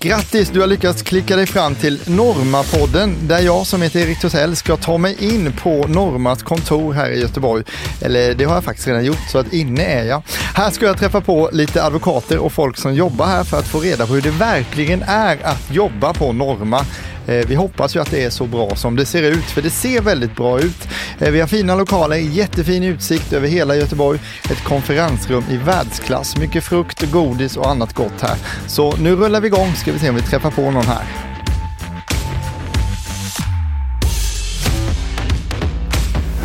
Grattis, du har lyckats klicka dig fram till Norma-podden där jag som heter Erik Tosell ska ta mig in på Normas kontor här i Göteborg. Eller det har jag faktiskt redan gjort så att inne är jag. Här ska jag träffa på lite advokater och folk som jobbar här för att få reda på hur det verkligen är att jobba på Norma. Eh, vi hoppas ju att det är så bra som det ser ut, för det ser väldigt bra ut. Eh, vi har fina lokaler, jättefin utsikt över hela Göteborg, ett konferensrum i världsklass, mycket frukt, godis och annat gott här. Så nu rullar vi igång, ska vi se om vi träffar på någon här.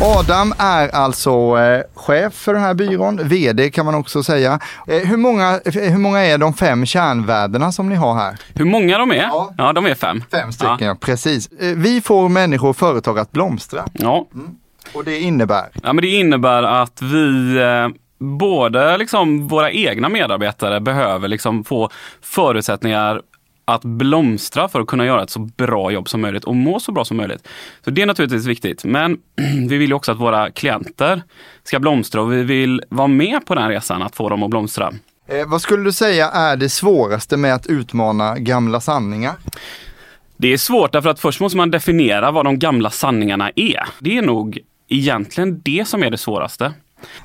Adam är alltså eh, chef för den här byrån, vd kan man också säga. Eh, hur, många, hur många är de fem kärnvärdena som ni har här? Hur många de är? Ja. Ja, de är fem. Fem stycken, ja. precis. Eh, vi får människor och företag att blomstra Ja. och det innebär? ja, men det innebär att vi eh, både liksom våra egna medarbetare behöver liksom få förutsättningar att blomstra för att kunna göra ett så bra jobb som möjligt och må så bra som möjligt. Så det är naturligtvis viktigt. Men vi vill ju också att våra klienter ska blomstra och vi vill vara med på den resan att få dem att blomstra. Eh, vad skulle du säga är det svåraste med att utmana gamla sanningar? Det är svårt därför att först måste man definiera vad de gamla sanningarna är. Det är nog egentligen det som är det svåraste.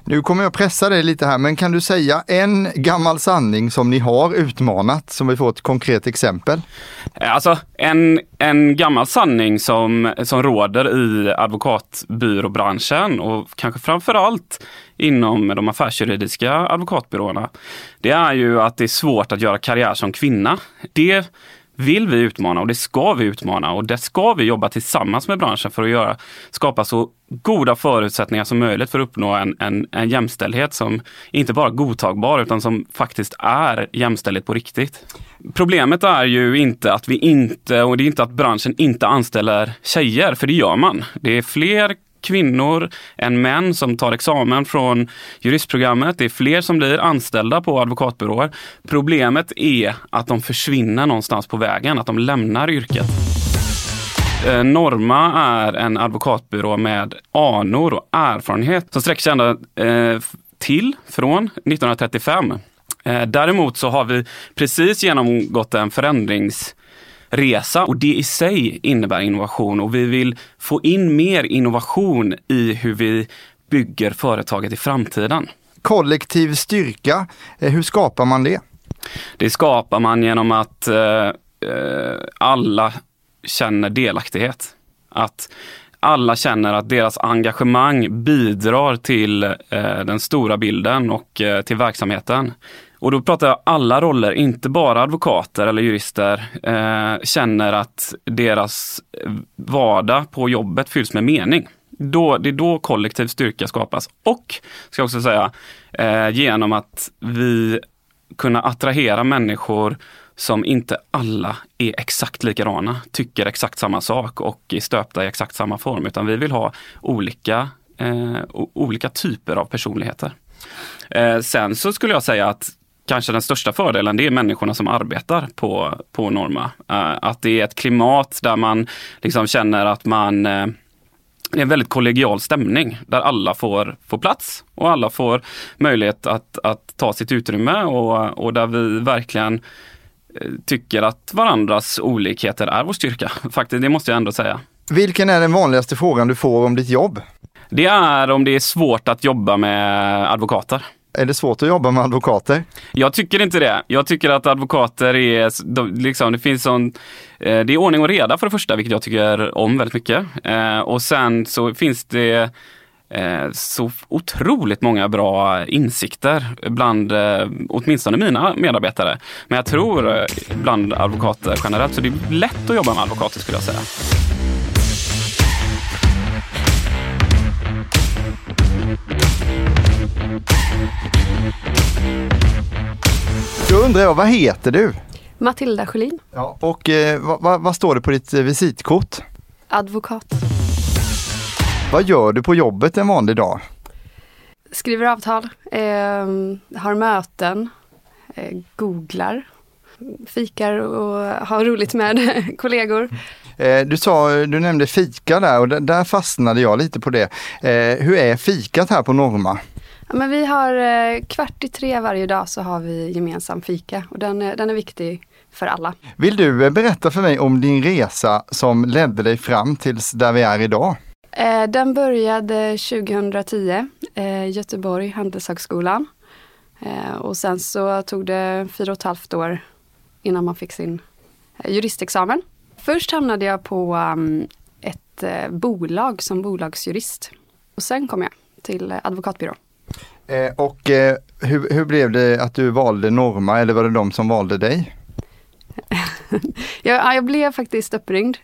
Nu kommer jag pressa dig lite här, men kan du säga en gammal sanning som ni har utmanat, som vi får ett konkret exempel? Eh, alltså en, en gammal sanning som, som råder i advokatbyråbranschen och kanske framförallt inom de affärsjuridiska advokatbyråerna. Det är ju att det är svårt att göra karriär som kvinna. Det vill vi utmana och det ska vi utmana och det ska vi jobba tillsammans med branschen för att göra, skapa så goda förutsättningar som möjligt för att uppnå en, en, en jämställdhet som inte bara är godtagbar utan som faktiskt är jämställdhet på riktigt. Problemet är ju inte att vi inte, och det är inte att branschen inte anställer tjejer, för det gör man. Det är fler kvinnor än män som tar examen från juristprogrammet. Det är fler som blir anställda på advokatbyråer. Problemet är att de försvinner någonstans på vägen, att de lämnar yrket. Eh, Norma är en advokatbyrå med anor och erfarenhet som sträcker sig ända eh, till från 1935. Eh, däremot så har vi precis genomgått en förändrings förändringsresa och det i sig innebär innovation och vi vill få in mer innovation i hur vi bygger företaget i framtiden. Kollektiv styrka, eh, hur skapar man det? Det skapar man genom att eh, eh, alla känner delaktighet. Att alla känner att deras engagemang bidrar till eh, den stora bilden och eh, till verksamheten. Och då pratar jag alla roller, inte bara advokater eller jurister, eh, känner att deras vardag på jobbet fylls med mening. Då, det är då kollektiv styrka skapas. Och, ska jag också säga, eh, genom att vi kunna attrahera människor som inte alla är exakt likadana, tycker exakt samma sak och är stöpta i exakt samma form, utan vi vill ha olika, eh, olika typer av personligheter. Eh, sen så skulle jag säga att kanske den största fördelen det är människorna som arbetar på, på Norma. Eh, att det är ett klimat där man liksom känner att man eh, det är en väldigt kollegial stämning där alla får, får plats och alla får möjlighet att, att ta sitt utrymme och, och där vi verkligen eh, tycker att varandras olikheter är vår styrka. Faktiskt, det måste jag ändå säga. Vilken är den vanligaste frågan du får om ditt jobb? Det är om det är svårt att jobba med advokater. Är det svårt att jobba med advokater? Jag tycker inte det. Jag tycker att advokater är, de, liksom, det finns sån, eh, det är ordning och reda för det första, vilket jag tycker om väldigt mycket. Eh, och sen så finns det eh, så otroligt många bra insikter bland eh, åtminstone mina medarbetare. Men jag tror eh, bland advokater generellt, så det är lätt att jobba med advokater skulle jag säga. Då undrar jag, vad heter du? Matilda Sjölin, Ja. Och eh, vad, vad, vad står det på ditt eh, visitkort? advokat. Vad gör du på jobbet en vanlig dag? Skriver avtal, eh, har möten, eh, googlar, fikar och har roligt med kollegor. Eh, du sa, du nämnde fika där och där, fastnade jag lite på det. Eh, hur är fikat här på Norma? Ja, men vi har eh, kvart i tre varje dag så har vi gemensam fika och den, är- den är viktig för alla. Vill du eh, berätta för mig om din resa som ledde dig fram tills där vi är idag? Eh, Den började 2010, eh, Göteborg, Handelshögskolan. Eh, Och sen så tog det fyra och ett halvt år innan man fick sin eh, juristexamen. Först hamnade jag på um, ett eh, bolag som bolagsjurist. Och sen kom jag till eh, advokatbyrå. Eh, och eh, hur, hur blev det att du valde Norma eller var det de som valde dig? Jag, ja, jag blev faktiskt uppringd.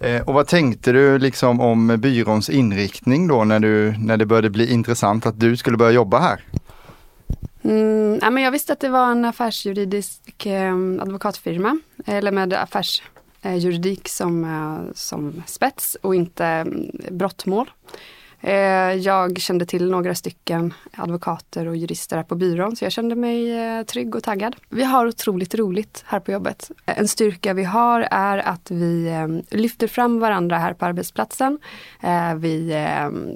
Eh, och vad tänkte du liksom om byråns inriktning då när, du, när det började bli intressant att du skulle börja jobba här? Mm, ja, men jag visste att det var en affärsjuridisk eh, advokatfirma, eller med affärsjuridik som, eh, som spets och inte mm, brottmål. Eh, jag kände till några stycken advokater och jurister här på byrån så jag kände mig eh, trygg och taggad. Vi har otroligt roligt här på jobbet. En styrka vi har är att vi eh, lyfter fram varandra här på arbetsplatsen. Vi,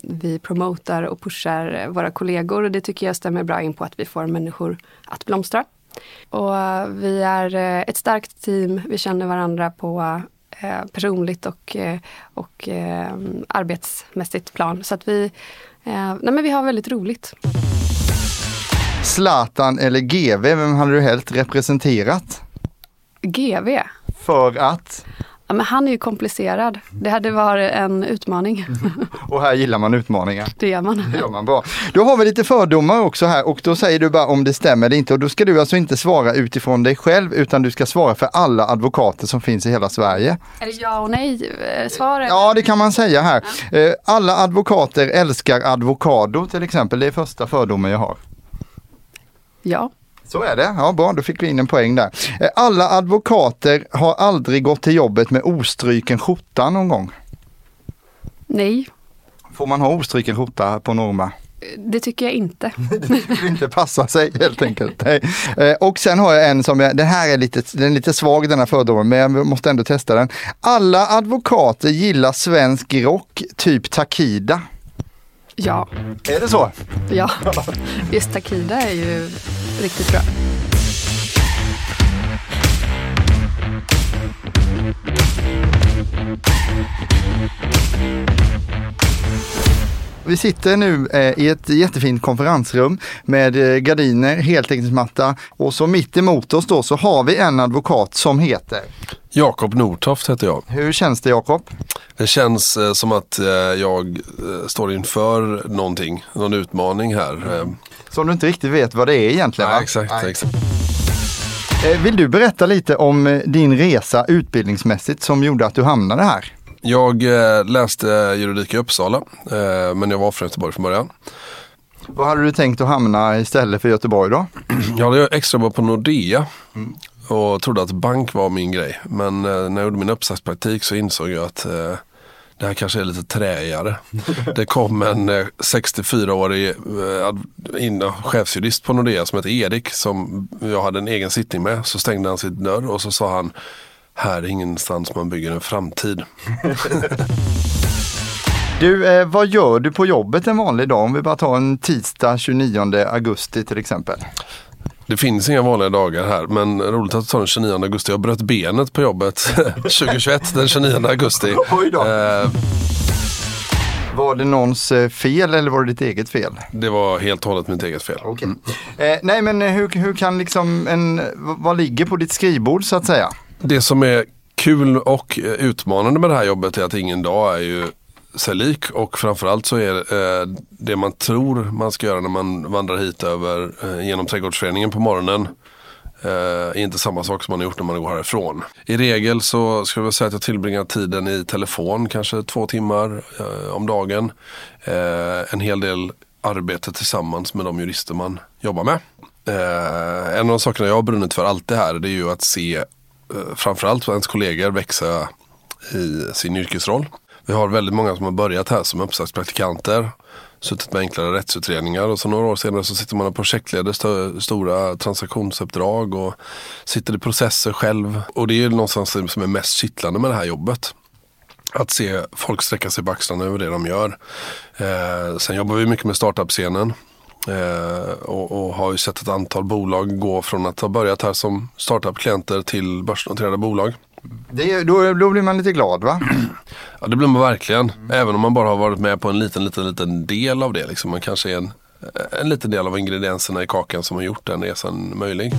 vi promotar och pushar våra kollegor och det tycker jag stämmer bra in på att vi får människor att blomstra. Och vi är ett starkt team, vi känner varandra på personligt och, eh, och eh, arbetsmässigt plan. Så att vi, eh, nej men vi har väldigt roligt. Zlatan eller GV, vem hade du helt representerat? GV, För att, ja, men han är ju komplicerad. Det hade varit en utmaning. och här gillar man utmaningar. Det gör man. Det gör man bra. Då har vi lite fördomar också här och då säger du bara om det stämmer eller inte och då ska du alltså inte svara utifrån dig själv utan du ska svara för alla advokater som finns i hela Sverige. Är det ja och nej eh, svaret? Ja, det kan man säga här. Eh, Alla advokater älskar advokado till exempel. Det är första fördomen jag har. Ja. Så är det. Ja, bra, då fick vi in en poäng där. Eh, Alla advokater har aldrig gått till jobbet med ostryken skjorta någon gång. Nej, Får man ha ostryken skjorta på Norma? det tycker jag inte. Det skulle inte passa sig helt enkelt. Nej. Eh, Och sen har jag en som, jag, den här är lite, den är lite svag den här fördomen, men jag måste ändå testa den. Alla advokater gillar svensk rock, typ Takida. Ja, Är det så? ja. Just Takida är ju riktigt bra. Vi sitter nu eh, i ett jättefint konferensrum med eh, gardiner, heltäckningsmatta och så mitt emot oss då så har vi en advokat som heter. Jakob Nortoft heter jag. Hur känns det Jakob? Det känns eh, som att eh, jag står inför någonting, någon utmaning här. Som du inte riktigt vet vad det är egentligen va? nej, exakt, Nej. exakt. Eh, Vill du berätta lite om din resa utbildningsmässigt som gjorde att du hamnade här? Jag eh, läste juridik i Uppsala, eh, men jag var från Göteborg från början. Vad hade du tänkt att hamna istället för Göteborg då? Jag hade extra på Nordea och trodde att bank var min grej. Men eh, när jag gjorde min uppsatspraktik så insåg jag att det här kanske är lite träigare. Det kom en eh, 64-årig eh, ad- in, ja, chefsjurist på Nordea som hette Erik som jag hade en egen sittning med. Så stängde han sin dörr och så sa han här är ingenstans man bygger en framtid. Du, eh, vad gör du på jobbet en vanlig dag? Om vi bara tar en tisdag 29 augusti till exempel. Det finns inga vanliga dagar här men roligt att du tar den 29 augusti. Jag bröt benet på jobbet 2021 den 29 augusti. Oj då. Eh, Var det någons eh, fel eller var det ditt eget fel? det var helt och hållet mitt eget fel. Eh, nej men eh, hur, hur kan liksom en, vad ligger på ditt skrivbord så att säga? Det som är kul och eh, utmanande med det här jobbet är att ingen dag är ju sig lik och framförallt så är eh, det man tror man ska göra när man vandrar hit över eh, genom trädgårdsföreningen på morgonen eh, är inte samma sak som man har gjort när man går härifrån. I regel så skulle jag säga att jag tillbringar tiden i telefon, kanske två timmar eh, om dagen. Eh, en hel del arbete tillsammans med de jurister man jobbar med. Eh, en av de sakerna jag har brunnit för alltid här det är ju att se Eh, framförallt ens kollegor växa i sin yrkesroll. Vi har väldigt många som har börjat här som uppsatspraktikanter. Suttit med enklare rättsutredningar och så några år senare så sitter man och projektleder st stora transaktionsuppdrag och sitter i processer själv. Och det är ju någonstans det som är mest kittlande med det här jobbet. Att se folk sträcka sig på axlarna över det de gör. Eh, sen jobbar vi mycket med startup-scenen. Eh, och, och har ju sett ett antal bolag gå från att ha börjat här som startup-klienter till börsnoterade bolag. Det, då, då blir man lite glad va? Ja det blir man verkligen. Även om man bara har varit med på en liten, liten, liten del av det. Liksom. Man kanske är en, en liten del av ingredienserna i kakan som har gjort den resan möjlig.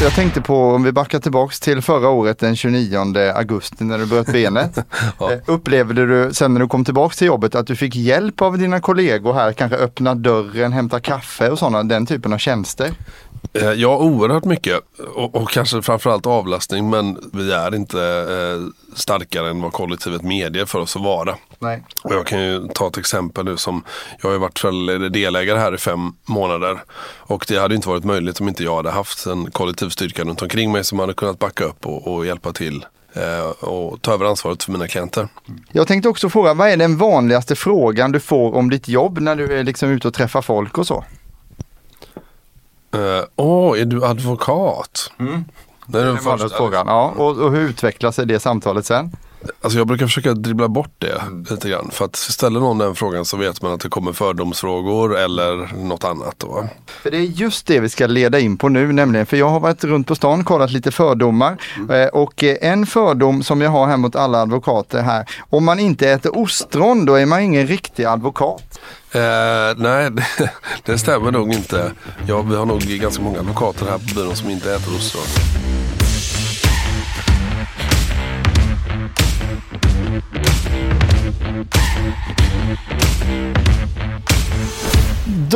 Jag tänkte på, om vi backar tillbaks till förra året den 29 augusti när du bröt benet. Ja. Eh, Upplevde du sen när du kom tillbaks till jobbet att du fick hjälp av dina kollegor här, kanske öppna dörren, hämta kaffe och sådana, den typen av tjänster? Eh, Ja, oerhört mycket. Och, och kanske framförallt avlastning. Men vi är inte eh, starkare än vad kollektivet medger för oss att vara. Nej. Och jag kan ju ta ett exempel nu som Jag har ju varit delägare här i fem månader. Och det hade inte varit möjligt om inte jag hade haft en kollektiv styrka runt omkring mig som hade kunnat backa upp och, och hjälpa till. Eh, och ta över ansvaret för mina klienter. Jag tänkte också fråga, vad är den vanligaste frågan du får om ditt jobb när du är liksom ute och träffar folk och så? Eh, Åh, är du advokat? Det är den första. frågan. Ja, och, och hur utvecklar sig det samtalet sen? Alltså jag brukar försöka dribbla bort det lite grann. För att ställer någon den frågan så vet man att det kommer fördomsfrågor eller något annat. Då. För det är just det vi ska leda in på nu nämligen, för jag har varit runt på stan kollat lite fördomar eh, och eh, en fördom som jag har här mot alla advokater här, om man inte äter ostron då är man ingen riktig advokat. Eh, nej, det, det stämmer nog inte. Ja, vi har nog ganska många advokater här på byrån som inte äter ostron.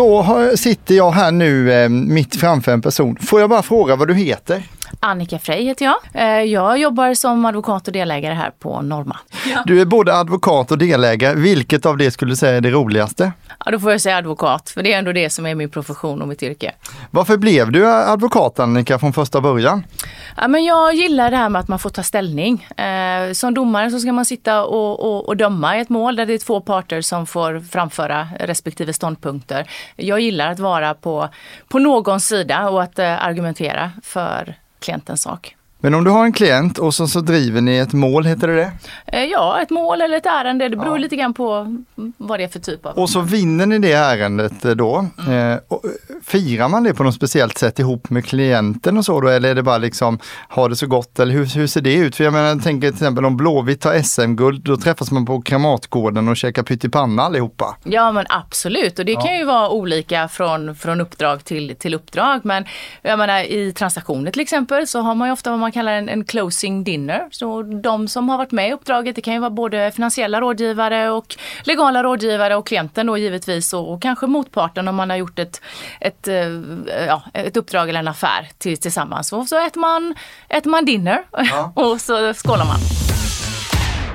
Då har, sitter jag här nu eh, mitt framför en person. Får jag bara fråga vad du heter? Annika Frey heter jag. Eh, Jag jobbar som advokat och delägare här på Norma. Du är både advokat och delägare. Vilket av det skulle du säga är det roligaste? Ja, då får jag säga advokat, för det är ändå det som är min profession och mitt yrke. Varför blev du advokat Annika från första början? Ja, men jag gillar det här med att man får ta ställning. Eh, som domare så ska man sitta och, och, och döma i ett mål där det är två parter som får framföra respektive ståndpunkter. Jag gillar att vara på, på någons sida och att eh, argumentera för klientens sak. Men om du har en klient och så, så driver ni ett mål, heter det det? Eh, ja, ett mål eller ett ärende, det beror Ja. lite grann på mm, vad det är för typ av... Och så vinner ni det ärendet eh, då. Eh, och, eh, firar man det på något speciellt sätt ihop med klienten och så då? Eller är det bara liksom, ha det så gott? Eller hur, hur ser det ut? För jag menar, jag tänker till exempel om Blåvitt tar SM-guld, då träffas man på Kramatgården och käkar pyttipanna allihopa. Ja men absolut och det kan ju vara olika från, från uppdrag till, till uppdrag. Men jag menar i transaktioner till exempel så har man ju ofta vad man kallar en, en closing dinner. Så de som har varit med i uppdraget det kan ju vara både finansiella rådgivare och legala rådgivare och klienten då givetvis och, och kanske motparten om man har gjort ett, ett, eh, ja, ett uppdrag eller en affär till, tillsammans. Och så äter man, äter man dinner och så skålar man.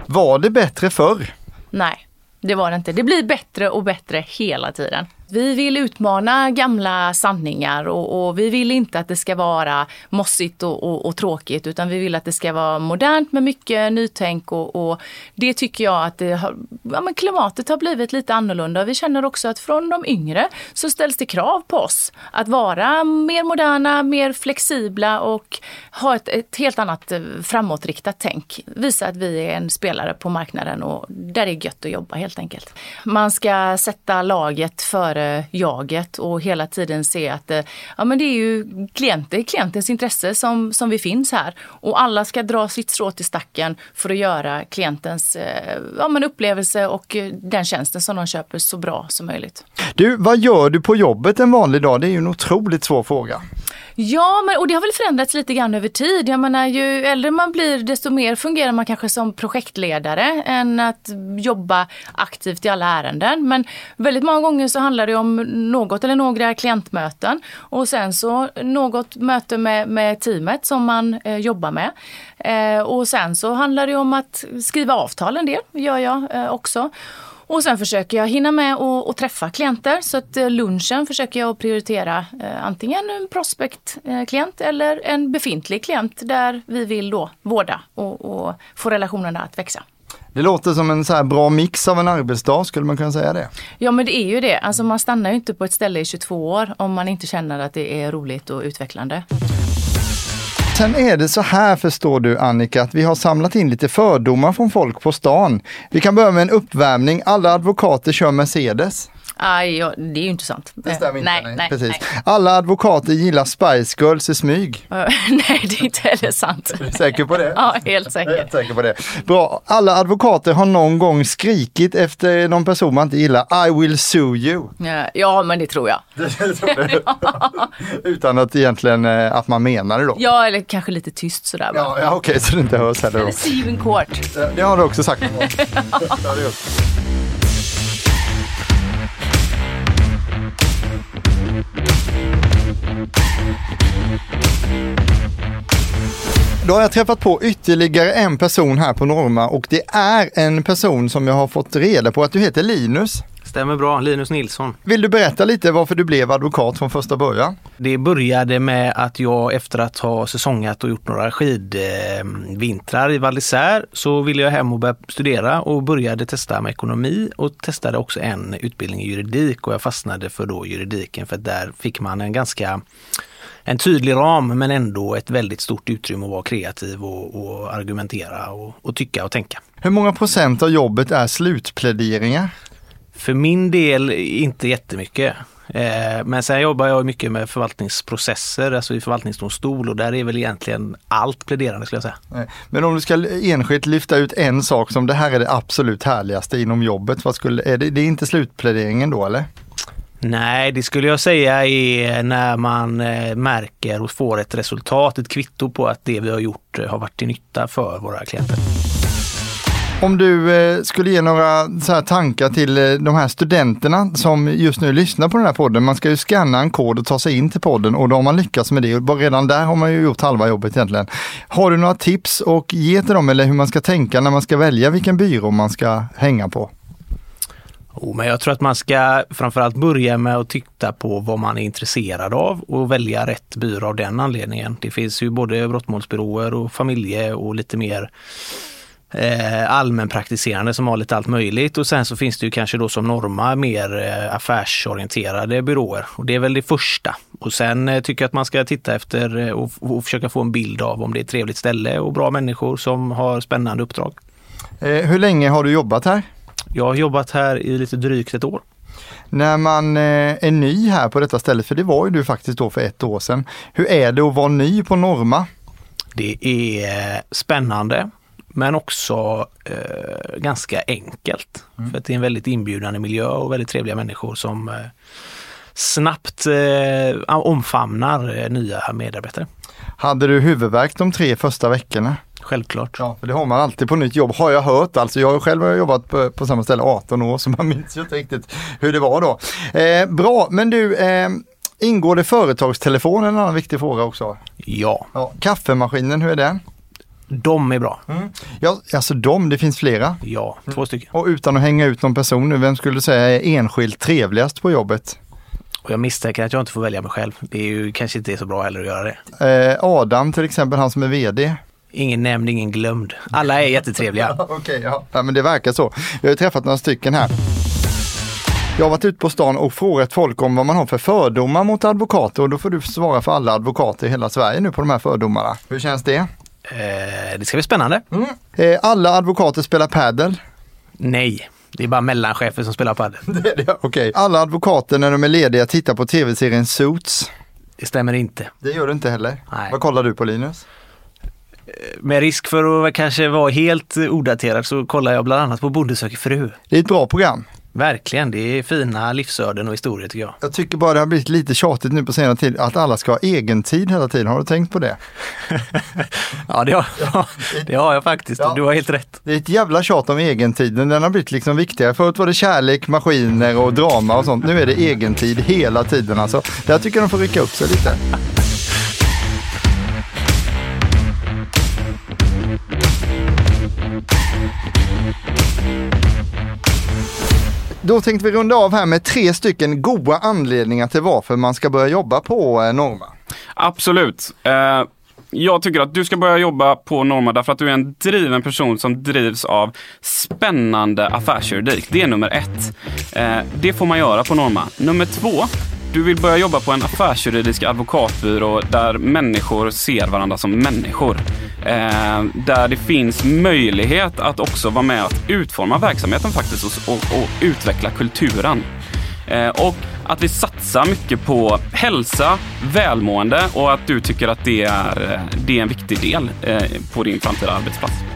Var det bättre förr? Nej, det var det inte. Det blir bättre och bättre hela tiden. Vi vill utmana gamla sanningar och, och vi vill inte att det ska vara mossigt och, och, och tråkigt utan vi vill att det ska vara modernt med mycket nytänk och, och det tycker jag att det har, ja, men klimatet har blivit lite annorlunda. Vi känner också att från de yngre så ställs det krav på oss att vara mer moderna, mer flexibla och ha ett, ett helt annat eh, framåtriktat tänk. Visa att vi är en spelare på marknaden och där det är gött att jobba helt enkelt. Man ska sätta laget före jaget och hela tiden se att eh, ja, men det är ju klienter, klientens intresse som, som vi finns här. Och alla ska dra sitt strå till stacken för att göra klientens eh, ja, men upplevelse och eh, den tjänsten som de köper så bra som möjligt. Du, vad gör du på jobbet en vanlig dag? Det är ju en otroligt svår fråga. Ja, men, och det har väl förändrats lite grann över tid. Jag menar, ju äldre man blir desto mer fungerar man kanske som projektledare än att jobba aktivt i alla ärenden. Men väldigt många gånger så handlar det om något eller några klientmöten och sen så något möte med, med teamet som man eh, jobbar med. Eh, och sen så handlar det om att skriva avtal en del, gör jag eh, också. Och sen försöker jag hinna med och träffa klienter. Så att eh, lunchen försöker jag att prioritera eh, antingen en prospect-klient eller en befintlig klient där vi vill då vårda och, och få relationerna att växa. Det låter som en så här bra mix av en arbetsdag, skulle man kunna säga det? Ja men det är ju det. Alltså man stannar ju inte på ett ställe i 22 år om man inte känner att det är roligt och utvecklande. Sen är det så här förstår du Annika, att vi har samlat in lite fördomar från folk på stan. Vi kan börja med en uppvärmning. Alla advokater kör Mercedes. Aj, ja, det är ju inte sant. Det stämmer inte. Nej, nej. nej, Precis. nej. Alla advokater gillar Spice Girls i smyg. nej, det är inte heller sant. Är du säker på det? Ja, helt Jag är säkert. helt säker på det. Bra. Alla advokater har någon gång skrikit efter någon person man inte gillar. I will sue you. Ja, Ja, men det tror jag. Utan att egentligen eh, att man menar det då. Ja, eller kanske lite tyst sådär bara. Ja, ja okej, så det inte hörs heller då. Eller see you in court. Det har du också sagt. Då har jag träffat på ytterligare en person här på Norma och det är en person som jag har fått reda på att du heter Linus. Stämmer bra, Linus Nilsson. Vill du berätta lite varför du blev advokat från första början? Det började med att jag efter att ha säsongat och gjort några skidvintrar i Val så ville jag hem och börja studera och började testa med ekonomi och testade också en utbildning i juridik och jag fastnade för då juridiken för där fick man en ganska en tydlig ram men ändå ett väldigt stort utrymme att vara kreativ och, och argumentera och, och tycka och tänka. Hur många procent av jobbet är slutpläderingar? För min del inte jättemycket. Eh, Men sen jobbar jag mycket med förvaltningsprocesser, alltså i förvaltningsdomstol och där är väl egentligen allt pläderande skulle jag säga. Men om du ska enskilt lyfta ut en sak som det här är det absolut härligaste inom jobbet, vad skulle, är det, det är inte slutpläderingen då eller? Nej, det skulle jag säga är när man eh, märker och får ett resultat, ett kvitto på att det vi har gjort eh, har varit till nytta för våra klienter. Om du eh, skulle ge några så här tankar till de här studenterna som just nu lyssnar på den här podden. Man ska ju scanna en kod och ta sig in till podden och då har man lyckats med det. Och redan där har man ju gjort halva jobbet egentligen. Har du några tips och ge till dem eller hur man ska tänka när man ska välja vilken byrå man ska hänga på? Oh, men jag tror att man ska framförallt börja med att titta på vad man är intresserad av och välja rätt byrå av den anledningen. Det finns ju både brottmålsbyråer och familje och lite mer eh, allmänpraktiserande som har lite allt möjligt och sen så finns det ju kanske då som Norma mer eh, affärsorienterade byråer och det är väl det första. Och sen eh, tycker jag att man ska titta efter eh, och, och försöka få en bild av om det är ett trevligt ställe och bra människor som har spännande uppdrag. Eh, hur länge har du jobbat här? Jag har jobbat här i lite drygt ett år. När man eh, är ny här på detta stället, för det var ju du faktiskt då för ett år sedan. Hur är det att vara ny på Norma? Det är spännande men också eh, ganska enkelt. För att det är en väldigt inbjudande miljö och väldigt trevliga människor som eh, snabbt eh, omfamnar eh, nya medarbetare. Hade du huvudvärk de tre första veckorna? Självklart. Ja, för det har man alltid på nytt jobb, har jag hört. Alltså jag själv har jobbat på, på samma ställe 18 år, så man minns ju inte riktigt hur det var då. Eh, bra, men du, eh, ingår det företagstelefon? En annan viktig fråga också. Ja, Ja, kaffemaskinen, hur är den? de är bra. Ja, alltså de, det finns flera. Ja, två stycken. Och utan att hänga ut någon person nu, vem skulle du säga är enskilt trevligast på jobbet? Och jag misstänker att jag inte får välja mig själv. Det är ju kanske inte är så bra heller att göra det. Eh, Adam till exempel, han som är VD. Ingen nämnd, ingen glömd. Alla är jättetrevliga. Okej, ja. ja. men det verkar så. Jag har ju träffat några stycken här. Jag har varit ute på stan och frågat folk om vad man har för fördomar mot advokater och då får du svara för alla advokater i hela Sverige nu på de här fördomarna. Hur känns det? Eh, det ska bli spännande. Eh, alla advokater spelar padel. Nej, det är bara mellanchefer som spelar padel. Okej. Alla advokater när de är lediga tittar på tv-serien Suits. Det stämmer inte. Det gör du inte heller. Nej. Vad kollar du på Linus? Med risk för att kanske vara helt odaterad så kollar jag bland annat på Bonde söker fru. Det är ett bra program. Verkligen, det är fina livsöden och historier tycker jag. Jag tycker bara det har blivit lite tjatigt nu på senare tid att alla ska ha egen tid hela tiden. Har du tänkt på det? Ja, det har, ja, det har jag faktiskt. Ja. Du har helt rätt. Det är ett jävla tjat om egentiden. Den har blivit liksom viktigare. Förut var det kärlek, maskiner och drama och sånt. Nu är det egentid hela tiden alltså. Där tycker jag de får rycka upp sig lite. Då tänkte vi runda av här med tre stycken goda anledningar till varför man ska börja jobba på eh, Norma. Absolut. Eh, jag tycker att du ska börja jobba på Norma därför att du är en driven person som drivs av spännande affärsjuridik. Det är nummer ett. Eh, det får man göra på Norma. Nummer två, du vill börja jobba på en affärsjuridisk advokatbyrå där människor ser varandra som människor. Eh, där det finns möjlighet att också vara med att utforma verksamheten faktiskt och, och, och utveckla kulturen. Eh, och att vi satsar mycket på hälsa, välmående och att du tycker att det är, eh, det är en viktig del eh, på din framtida arbetsplats.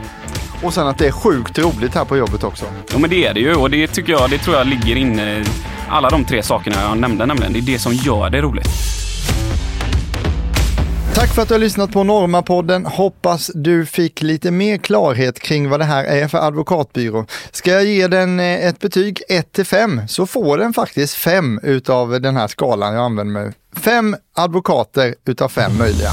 Och sen att det är sjukt roligt här på jobbet också. Jo men det är det ju och det tycker jag, det tror jag ligger inne i alla de tre sakerna jag nämnde nämligen. Det är det som gör det roligt. Tack för att du har lyssnat på Norma-podden. Hoppas du fick lite mer klarhet kring vad det här är för advokatbyrå. Ska jag ge den eh, ett betyg 1 till 5 så får den faktiskt 5 utav den här skalan jag använder mig. Fem advokater utav fem möjliga.